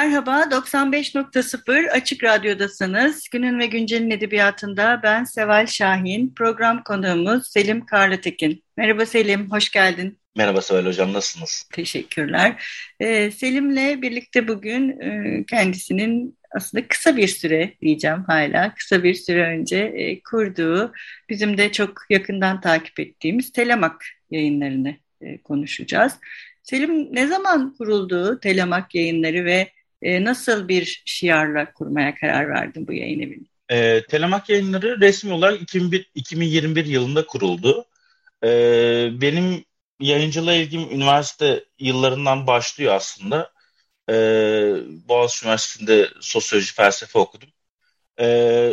Merhaba, 95.0 Açık Radyo'dasınız. Günün ve Güncel'in edebiyatında ben Seval Şahin. Program konuğumuz Selim Karlıtekin. Merhaba Selim, hoş geldin. Merhaba Seval Hocam, nasılsınız? Teşekkürler. Ee, Selim'le birlikte bugün e, kendisinin aslında kısa bir süre diyeceğim hala, kısa bir süre önce e, kurduğu, bizim de çok yakından takip ettiğimiz Telemak yayınlarını e, konuşacağız. Selim ne zaman kuruldu Telemak yayınları ve e, nasıl bir şiarla kurmaya karar verdin bu yayın evini? E, Telemak yayınları resmi olarak 2001, 2021 yılında kuruldu. E, benim yayıncılığa ilgim üniversite yıllarından başlıyor aslında. E, Boğaziçi Üniversitesi'nde sosyoloji felsefe okudum. E,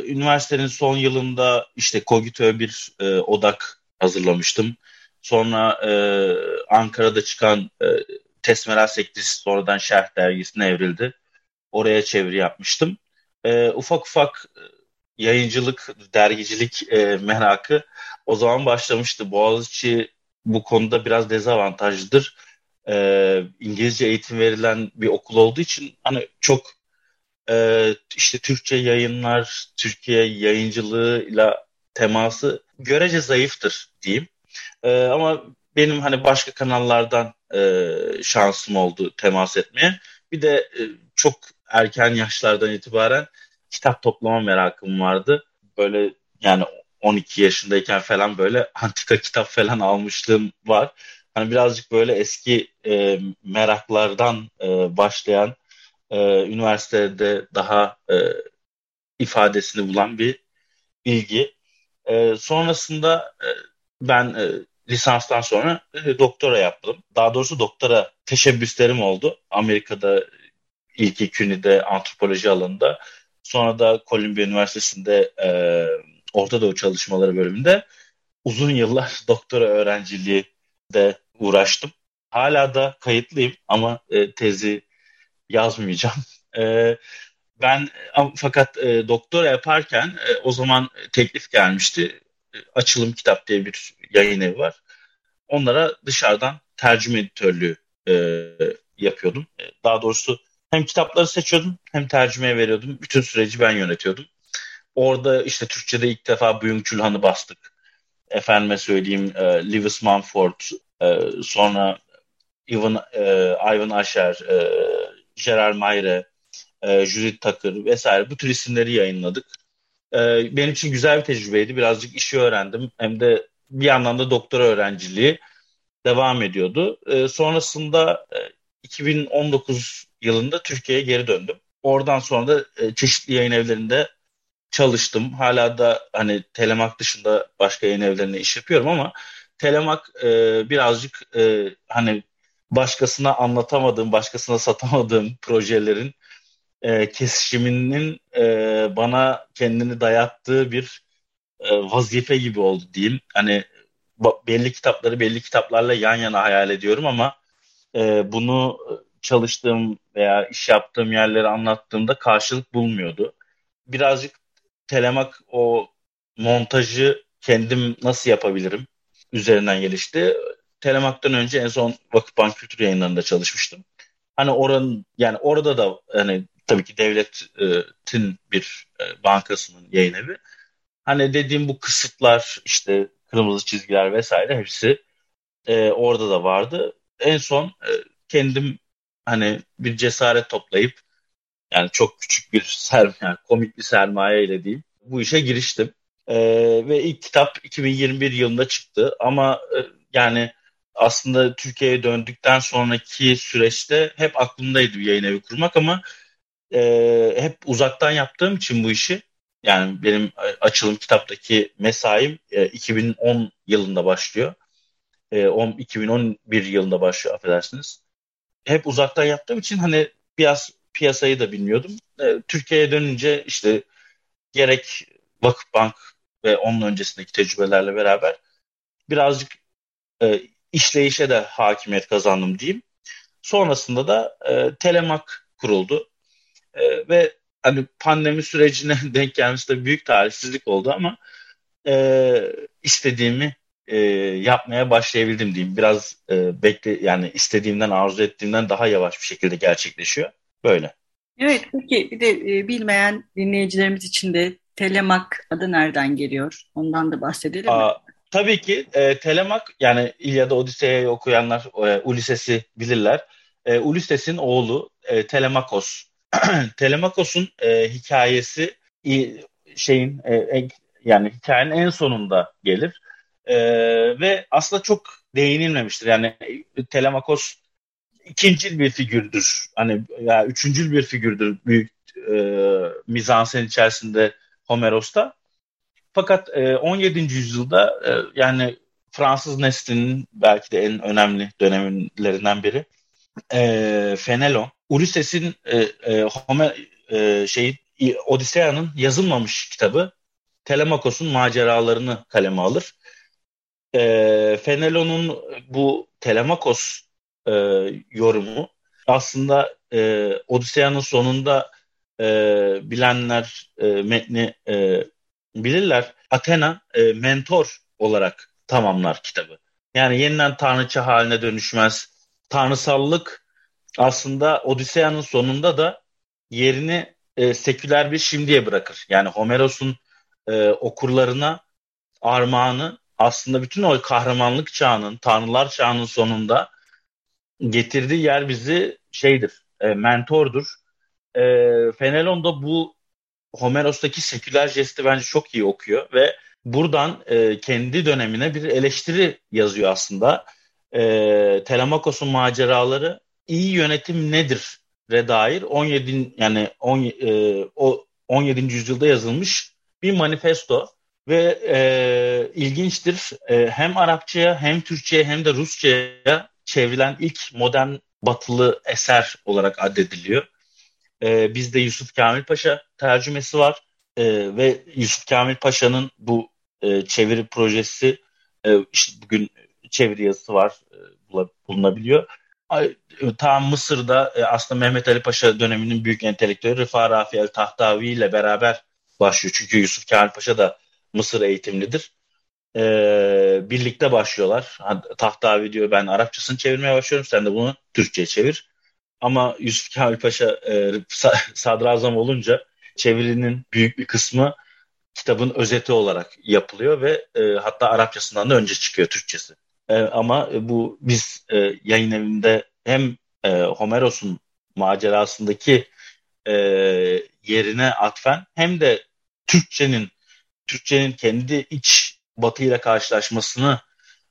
üniversitenin son yılında işte Kogito'ya bir e, odak hazırlamıştım. Sonra e, Ankara'da çıkan e, Tesmeral Sektisi sonradan Şerh dergisine evrildi. Oraya çeviri yapmıştım. E, ufak ufak e, yayıncılık, dergicilik e, merakı o zaman başlamıştı. Boğaziçi bu konuda biraz dezavantajlıdır. E, İngilizce eğitim verilen bir okul olduğu için hani çok e, işte Türkçe yayınlar, Türkiye yayıncılığıyla teması görece zayıftır diyeyim. E, ama benim hani başka kanallardan e, şansım oldu temas etmeye. Bir de e, çok erken yaşlardan itibaren kitap toplama merakım vardı. Böyle yani 12 yaşındayken falan böyle antika kitap falan almışlığım var. Hani birazcık böyle eski e, meraklardan e, başlayan e, üniversitede daha e, ifadesini bulan bir ilgi. E, sonrasında e, ben e, lisanstan sonra e, doktora yaptım. Daha doğrusu doktora teşebbüslerim oldu. Amerika'da ilk iki ünide antropoloji alanında. Sonra da Columbia Üniversitesi'nde e, Orta Doğu Çalışmaları bölümünde uzun yıllar doktora öğrenciliği de uğraştım. Hala da kayıtlıyım ama e, tezi yazmayacağım. E, ben fakat e, doktora yaparken e, o zaman teklif gelmişti. Açılım Kitap diye bir yayın evi var. Onlara dışarıdan tercüme editörlüğü e, yapıyordum. E, daha doğrusu hem kitapları seçiyordum hem tercümeye veriyordum. Bütün süreci ben yönetiyordum. Orada işte Türkçe'de ilk defa Byung Chul Han'ı bastık. Efendime söyleyeyim e, Lewis Mumford, e, sonra Ivan, e, Ivan Asher, e, Gerard Mayre, e, Judith Tucker vesaire bu tür isimleri yayınladık. E, benim için güzel bir tecrübeydi. Birazcık işi öğrendim. Hem de bir yandan da doktora öğrenciliği devam ediyordu. E, sonrasında e, 2019 yılında Türkiye'ye geri döndüm. Oradan sonra da e, çeşitli yayın evlerinde çalıştım. Hala da hani Telemak dışında başka yayın evlerinde iş yapıyorum ama Telemak e, birazcık e, hani başkasına anlatamadığım, başkasına satamadığım projelerin e, kesişiminin e, bana kendini dayattığı bir e, vazife gibi oldu diyeyim. Hani belli kitapları belli kitaplarla yan yana hayal ediyorum ama e, bunu çalıştığım veya iş yaptığım yerleri anlattığımda karşılık bulmuyordu. Birazcık telemak o montajı kendim nasıl yapabilirim üzerinden gelişti. Telemak'tan önce en son Vakıfbank Kültür Yayınları'nda çalışmıştım. Hani oranın yani orada da hani tabii ki devletin bir e, bankasının yayın evi. Hani dediğim bu kısıtlar işte kırmızı çizgiler vesaire hepsi e, orada da vardı. En son e, kendim hani bir cesaret toplayıp yani çok küçük bir ser, yani komik bir sermaye ile diyeyim bu işe giriştim. E, ve ilk kitap 2021 yılında çıktı ama e, yani aslında Türkiye'ye döndükten sonraki süreçte hep aklımdaydı bir yayın evi kurmak ama e, hep uzaktan yaptığım için bu işi Yani benim açılım kitaptaki mesaim e, 2010 yılında başlıyor. E, 10, 2011 yılında başlıyor affedersiniz. Hep uzaktan yaptığım için hani biraz piyasayı da bilmiyordum. E, Türkiye'ye dönünce işte gerek Vakıfbank ve onun öncesindeki tecrübelerle beraber birazcık e, işleyişe de hakimiyet kazandım diyeyim. Sonrasında da e, Telemak kuruldu. E, ve hani pandemi sürecine denk gelmesi de büyük talihsizlik oldu ama e, istediğimi e, yapmaya başlayabildim diyeyim. Biraz e, bekle yani istediğimden arzu ettiğimden daha yavaş bir şekilde gerçekleşiyor. Böyle. Evet peki bir de e, bilmeyen dinleyicilerimiz için de Telemak adı nereden geliyor? Ondan da bahsedelim Aa, mi? Tabii ki e, Telemak yani İlyada Odise'yi okuyanlar e, Ulises'i bilirler. E, Ulises'in oğlu e, Telemakos. Telemakos'un e, hikayesi şeyin e, yani hikayenin en sonunda gelir. E, ve aslında çok değinilmemiştir. Yani Telemakos ikincil bir figürdür. Hani ya üçüncül bir figürdür büyük e, mizansen içerisinde Homeros'ta. Fakat e, 17. yüzyılda e, yani Fransız neslinin belki de en önemli dönemlerinden biri e, Fenelon, Ulysses'in e, e, Homer e, şey Odisea'nın yazılmamış kitabı Telemakos'un maceralarını kaleme alır. E, Fenelon'un bu Telemakos e, yorumu aslında e, Odisea'nın sonunda e, bilenler e, metni e, bilirler. Athena e, mentor olarak tamamlar kitabı. Yani yeniden tanrıça haline dönüşmez. Tanrısallık aslında Odisea'nın sonunda da yerini e, seküler bir şimdiye bırakır. Yani Homeros'un e, okurlarına armağanı aslında bütün o kahramanlık çağının, tanrılar çağının sonunda getirdiği yer bizi şeydir, e, mentordur. E, Fenelon da bu Homeros'taki seküler jesti bence çok iyi okuyor ve buradan e, kendi dönemine bir eleştiri yazıyor aslında. E, Telemakos'un maceraları iyi yönetim nedir re dair 17 yani 10, e, o 17. yüzyılda yazılmış bir manifesto ve e, ilginçtir e, hem Arapçaya hem Türkçe'ye hem de Rusça'ya çevrilen ilk modern batılı eser olarak addediliyor. E, bizde Yusuf Kamil Paşa tercümesi var e, ve Yusuf Kamil Paşa'nın bu e, çeviri projesi e, işte bugün çeviri yazısı var e, bulunabiliyor. Ta Mısır'da e, aslında Mehmet Ali Paşa döneminin büyük entelektüeli Rıfa Rafi El Tahtavi ile beraber başlıyor. Çünkü Yusuf Kamil Paşa da Mısır eğitimlidir. Ee, birlikte başlıyorlar. Tahtavi diyor ben Arapçasını çevirmeye başlıyorum. Sen de bunu Türkçe'ye çevir. Ama Yusuf Kemal Paşa e, sadrazam olunca çevirinin büyük bir kısmı kitabın özeti olarak yapılıyor ve e, hatta Arapçasından da önce çıkıyor Türkçesi. E, ama bu biz e, yayın evinde hem e, Homeros'un macerasındaki e, yerine atfen hem de Türkçenin Türkçenin kendi iç batıyla karşılaşmasını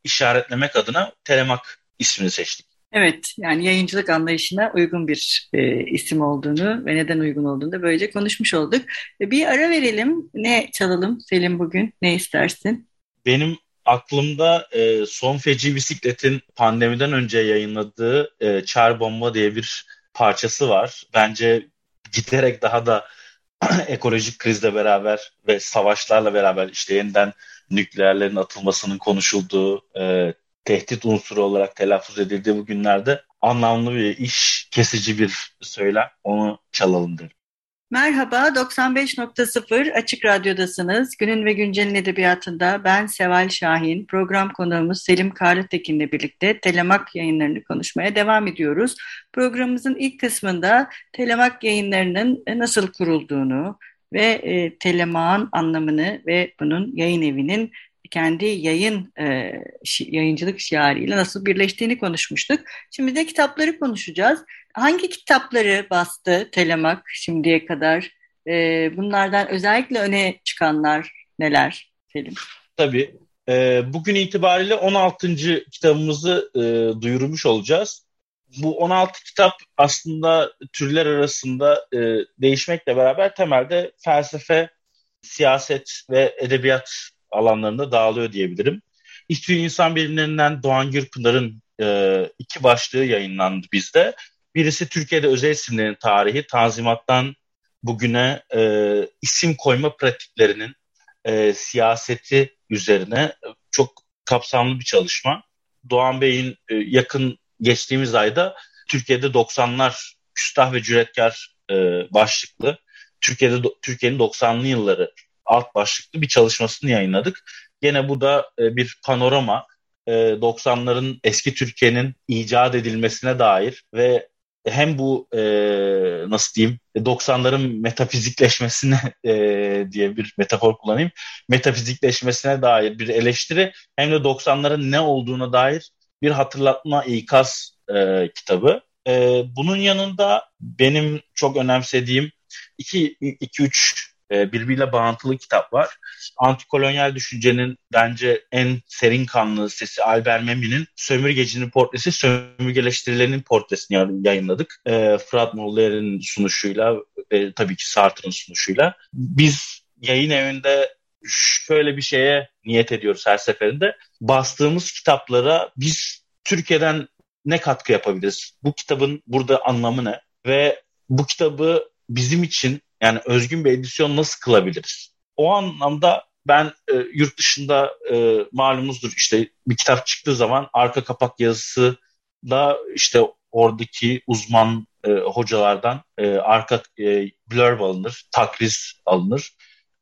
işaretlemek adına Telemak ismini seçtik. Evet, yani yayıncılık anlayışına uygun bir e, isim olduğunu ve neden uygun olduğunu da böylece konuşmuş olduk. E, bir ara verelim. Ne çalalım Selim bugün? Ne istersin? Benim aklımda e, Son Feci Bisiklet'in pandemiden önce yayınladığı e, Çar Bomba diye bir parçası var. Bence giderek daha da ekolojik krizle beraber ve savaşlarla beraber işte yeniden nükleerlerin atılmasının konuşulduğu, e, tehdit unsuru olarak telaffuz edildiği bu günlerde anlamlı bir iş, kesici bir söylem. Onu çalalım derim. Merhaba, 95.0 Açık Radyo'dasınız. Günün ve Güncel'in edebiyatında ben Seval Şahin, program konuğumuz Selim Karlıtekin'le birlikte Telemak yayınlarını konuşmaya devam ediyoruz. Programımızın ilk kısmında Telemak yayınlarının nasıl kurulduğunu ve e, Telemak'ın anlamını ve bunun yayın evinin kendi yayın e, yayıncılık şiarıyla nasıl birleştiğini konuşmuştuk. Şimdi de kitapları konuşacağız. Hangi kitapları bastı Telemak şimdiye kadar? E, bunlardan özellikle öne çıkanlar neler Selim? Tabii. E, bugün itibariyle 16. kitabımızı e, duyurmuş olacağız. Bu 16 kitap aslında türler arasında e, değişmekle beraber temelde felsefe, siyaset ve edebiyat alanlarında dağılıyor diyebilirim. İTÜ İnsan Bilimlerinden Doğan Gürpınar'ın e, iki başlığı yayınlandı bizde. Birisi Türkiye'de özel isimlerin tarihi, Tanzimat'tan bugüne e, isim koyma pratiklerinin e, siyaseti üzerine çok kapsamlı bir çalışma. Doğan Bey'in e, yakın geçtiğimiz ayda Türkiye'de 90'lar küstah ve cüretkar e, başlıklı Türkiye'de Türkiye'nin 90'lı yılları alt başlıklı bir çalışmasını yayınladık. Gene bu da e, bir panorama e, 90'ların eski Türkiye'nin icat edilmesine dair ve hem bu e, nasıl diyeyim 90'ların metafizikleşmesine e, diye bir metafor kullanayım. Metafizikleşmesine dair bir eleştiri hem de 90'ların ne olduğuna dair bir hatırlatma ikaz e, kitabı. E, bunun yanında benim çok önemsediğim iki, iki üç e, birbiriyle bağıntılı kitap var. Antikolonyal düşüncenin bence en serin kanlı sesi Albert Memmi'nin Sömürgecinin portresi, sömürgeleştirilenin portresini yayınladık. E, Fırat Moller'in sunuşuyla ve tabii ki Sartre'ın sunuşuyla. Biz yayın evinde şöyle bir şeye niyet ediyoruz her seferinde. Bastığımız kitaplara biz Türkiye'den ne katkı yapabiliriz? Bu kitabın burada anlamı ne? Ve bu kitabı bizim için yani özgün bir edisyon nasıl kılabiliriz? O anlamda ben e, yurt dışında e, malumuzdur işte bir kitap çıktığı zaman arka kapak yazısı da işte oradaki uzman e, hocalardan e, arka e, blurb alınır, takriz alınır.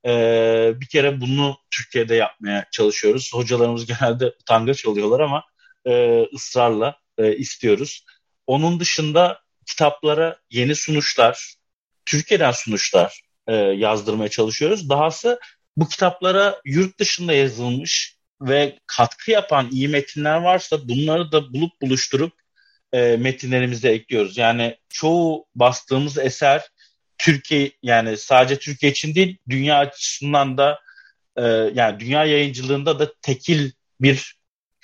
E, bir kere bunu Türkiye'de yapmaya çalışıyoruz. Hocalarımız genelde utangaç oluyorlar ama e, ısrarla e, istiyoruz. Onun dışında kitaplara yeni sunuşlar, Türkiye'den sunuşlar e, yazdırmaya çalışıyoruz. Dahası bu kitaplara yurt dışında yazılmış ve katkı yapan iyi metinler varsa bunları da bulup buluşturup e, metinlerimize ekliyoruz. Yani çoğu bastığımız eser Türkiye yani sadece Türkiye için değil dünya açısından da e, yani dünya yayıncılığında da tekil bir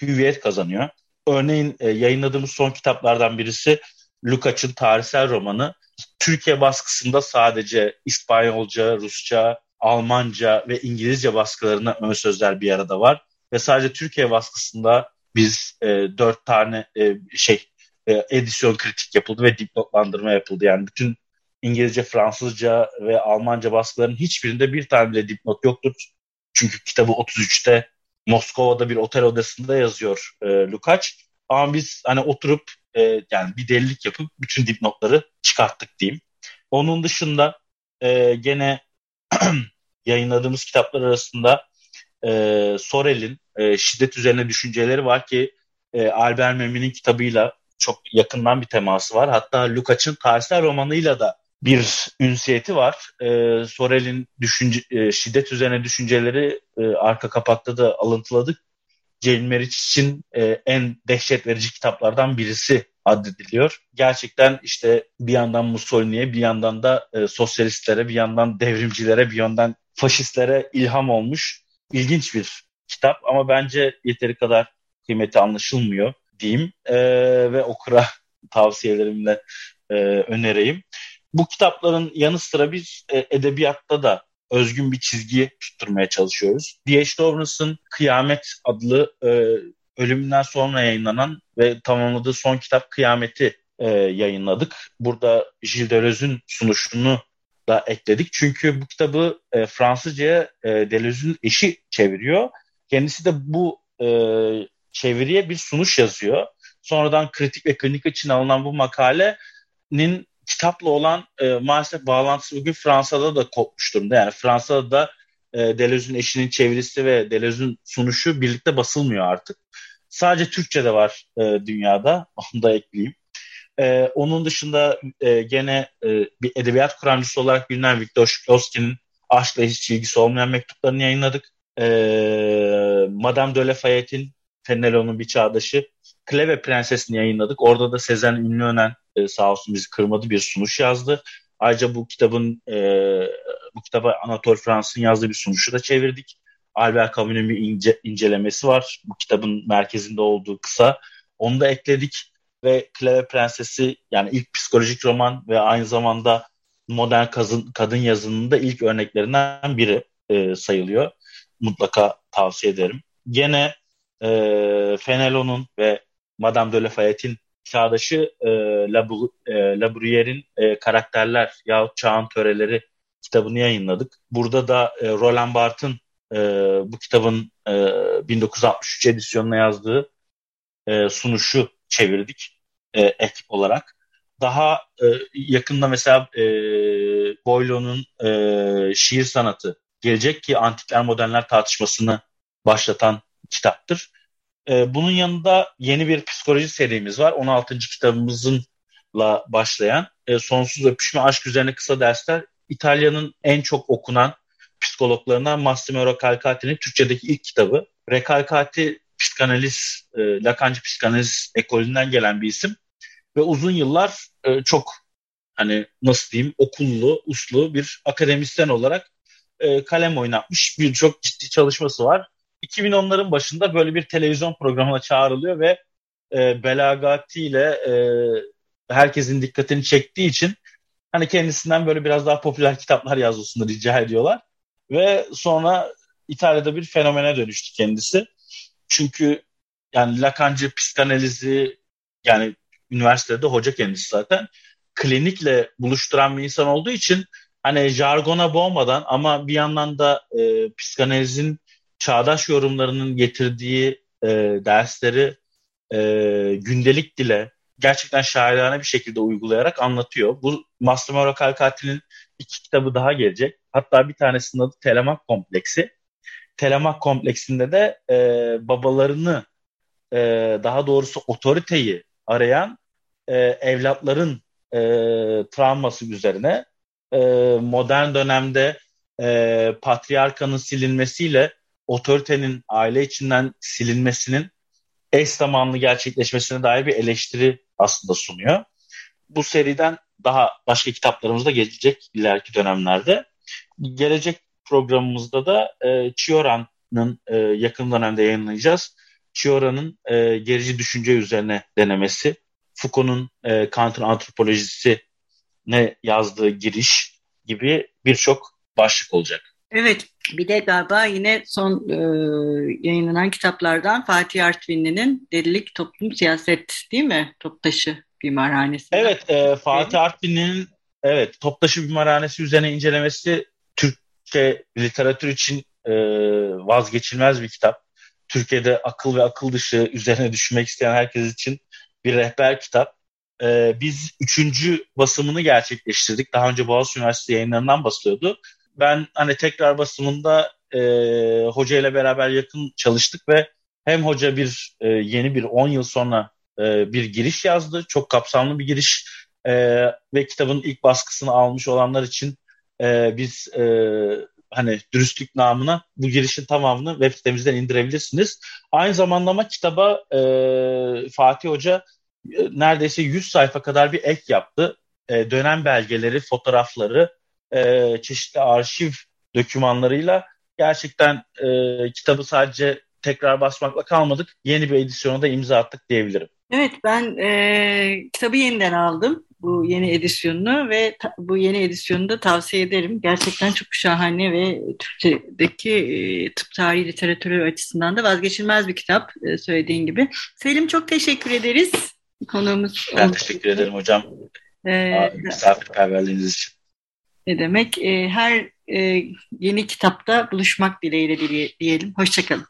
hüviyet kazanıyor. Örneğin e, yayınladığımız son kitaplardan birisi Lukács'ın tarihsel romanı. Türkiye baskısında sadece İspanyolca, Rusça, Almanca ve İngilizce baskılarına ön sözler bir arada var. Ve sadece Türkiye baskısında biz e, dört tane e, şey e, edisyon kritik yapıldı ve dipnotlandırma yapıldı. Yani bütün İngilizce, Fransızca ve Almanca baskıların hiçbirinde bir tane bile dipnot yoktur. Çünkü kitabı 33'te Moskova'da bir otel odasında yazıyor e, Lukács. Ama biz hani oturup e, yani bir delilik yapıp bütün dipnotları çıkarttık diyeyim. Onun dışında e, gene yayınladığımız kitaplar arasında e, Sorel'in e, şiddet üzerine düşünceleri var ki e, Albert Memmi'nin kitabıyla çok yakından bir teması var. Hatta Lukács'ın tarihsel romanıyla da bir ünsiyeti var. E, Sorel'in düşünce, e, şiddet üzerine düşünceleri e, arka kapakta da alıntıladık. Jane Meriç için e, en dehşet verici kitaplardan birisi addediliyor. Gerçekten işte bir yandan Mussolini'ye, bir yandan da e, sosyalistlere, bir yandan devrimcilere, bir yandan faşistlere ilham olmuş ilginç bir kitap ama bence yeteri kadar kıymeti anlaşılmıyor diyeyim e, ve okura tavsiyelerimle e, önereyim. Bu kitapların yanı sıra biz e, edebiyatta da özgün bir çizgi tutturmaya çalışıyoruz. D.H. Lawrence'ın Kıyamet adlı e, ölümünden sonra yayınlanan ve tamamladığı son kitap Kıyamet'i e, yayınladık. Burada Gilles Deleuze'ün sunuşunu da ekledik. Çünkü bu kitabı e, Fransızca'ya e, Deleuze'ün eşi çeviriyor. Kendisi de bu e, çeviriye bir sunuş yazıyor. Sonradan kritik ve klinik için alınan bu makalenin kitapla olan e, maalesef bağlantısı bugün Fransa'da da kopmuş durumda. Yani Fransa'da da e, Deleuze'ün eşinin çevirisi ve Deleuze'ün sunuşu birlikte basılmıyor artık. Sadece Türkçe'de var e, dünyada. Onu da ekleyeyim. E, onun dışında e, gene e, bir edebiyat kuramcısı olarak bilinen Viktor Shklovsky'nin aşkla hiç ilgisi olmayan mektuplarını yayınladık. E, Madame de Lafayette'in Fenelon'un bir çağdaşı Kleve Prensesini yayınladık. Orada da Sezen Ünlüönen e, sağ olsun bizi kırmadı bir sunuş yazdı. Ayrıca bu kitabın e, bu kitaba Anatol Fransız'ın yazdığı bir sunuşu da çevirdik. Albert Camus'un bir ince, incelemesi var. Bu kitabın merkezinde olduğu kısa. Onu da ekledik ve Kleve Prensesi yani ilk psikolojik roman ve aynı zamanda modern kadın, kadın yazının da ilk örneklerinden biri. e, sayılıyor. Mutlaka tavsiye ederim. Gene e, Fenelon'un ve Madame de Lafayette'in çağdaşı e, Labruyère'in e, Karakterler yahut Çağın Töreleri kitabını yayınladık. Burada da e, Roland Barthes'ın e, bu kitabın e, 1963 edisyonuna yazdığı e, sunuşu çevirdik e, ekip olarak. Daha e, yakında mesela e, Boileau'nun e, şiir sanatı gelecek ki antikler modernler tartışmasını başlatan kitaptır. E, bunun yanında yeni bir psikoloji serimiz var. 16. kitabımızınla başlayan e, Sonsuz Öpüşme Aşk Üzerine Kısa Dersler İtalya'nın en çok okunan psikologlarından Massimo Recalcati'nin Türkçedeki ilk kitabı. Recalcati psikanaliz, e, Lacancı psikanaliz ekolünden gelen bir isim ve uzun yıllar e, çok hani nasıl diyeyim okullu, uslu bir akademisyen olarak e, kalem oynatmış birçok ciddi çalışması var. 2010'ların başında böyle bir televizyon programına çağrılıyor ve e, belagatiyle e, herkesin dikkatini çektiği için hani kendisinden böyle biraz daha popüler kitaplar yazmasını rica ediyorlar. Ve sonra İtalya'da bir fenomene dönüştü kendisi. Çünkü yani Lacancı psikanalizi yani üniversitede hoca kendisi zaten klinikle buluşturan bir insan olduğu için hani jargona boğmadan ama bir yandan da e, psikanalizin çağdaş yorumlarının getirdiği e, dersleri e, gündelik dile gerçekten şairane bir şekilde uygulayarak anlatıyor. Bu Massimo Calcati'nin iki kitabı daha gelecek. Hatta bir tanesinin adı Telemak Kompleksi. Telemak Kompleksinde de e, babalarını e, daha doğrusu otoriteyi arayan e, evlatların e, travması üzerine e, modern dönemde e, patriarkanın silinmesiyle otoritenin aile içinden silinmesinin eş zamanlı gerçekleşmesine dair bir eleştiri aslında sunuyor. Bu seriden daha başka kitaplarımız da gelecek ileriki dönemlerde. Gelecek programımızda da e, Chiora'nın e, yakın dönemde yayınlayacağız. Chiora'nın e, gerici düşünce üzerine denemesi, Foucault'un e, Kant'ın antropolojisi ne yazdığı giriş gibi birçok başlık olacak. Evet, bir de galiba yine son e, yayınlanan kitaplardan Fatih Artvinli'nin Delilik Toplum Siyaset değil mi? Toptaşı Bimarhanesi. Evet, e, Fatih Artvinli'nin evet Toptaşı Bimarhanesi üzerine incelemesi Türkçe literatür için e, vazgeçilmez bir kitap. Türkiye'de akıl ve akıl dışı üzerine düşünmek isteyen herkes için bir rehber kitap. E, biz üçüncü basımını gerçekleştirdik. Daha önce Boğaziçi Üniversitesi yayınlarından basılıyordu ben hani tekrar basımında e, hoca ile beraber yakın çalıştık ve hem hoca bir e, yeni bir 10 yıl sonra e, bir giriş yazdı. Çok kapsamlı bir giriş e, ve kitabın ilk baskısını almış olanlar için e, biz e, hani dürüstlük namına bu girişin tamamını web sitemizden indirebilirsiniz. Aynı zamanda ama kitaba e, Fatih Hoca e, neredeyse 100 sayfa kadar bir ek yaptı. E, dönem belgeleri, fotoğrafları e, çeşitli arşiv dokümanlarıyla gerçekten e, kitabı sadece tekrar basmakla kalmadık. Yeni bir edisyona da imza attık diyebilirim. Evet ben e, kitabı yeniden aldım bu yeni edisyonunu ve ta, bu yeni edisyonu da tavsiye ederim. Gerçekten çok şahane ve Türkçedeki e, tıp tarihi literatürü açısından da vazgeçilmez bir kitap e, söylediğin gibi. Selim çok teşekkür ederiz. Konuğumuz Ben teşekkür ederim hocam. Ee, misafirperverliğiniz için. Ne demek? E, her e, yeni kitapta buluşmak dileğiyle diyelim. Hoşçakalın.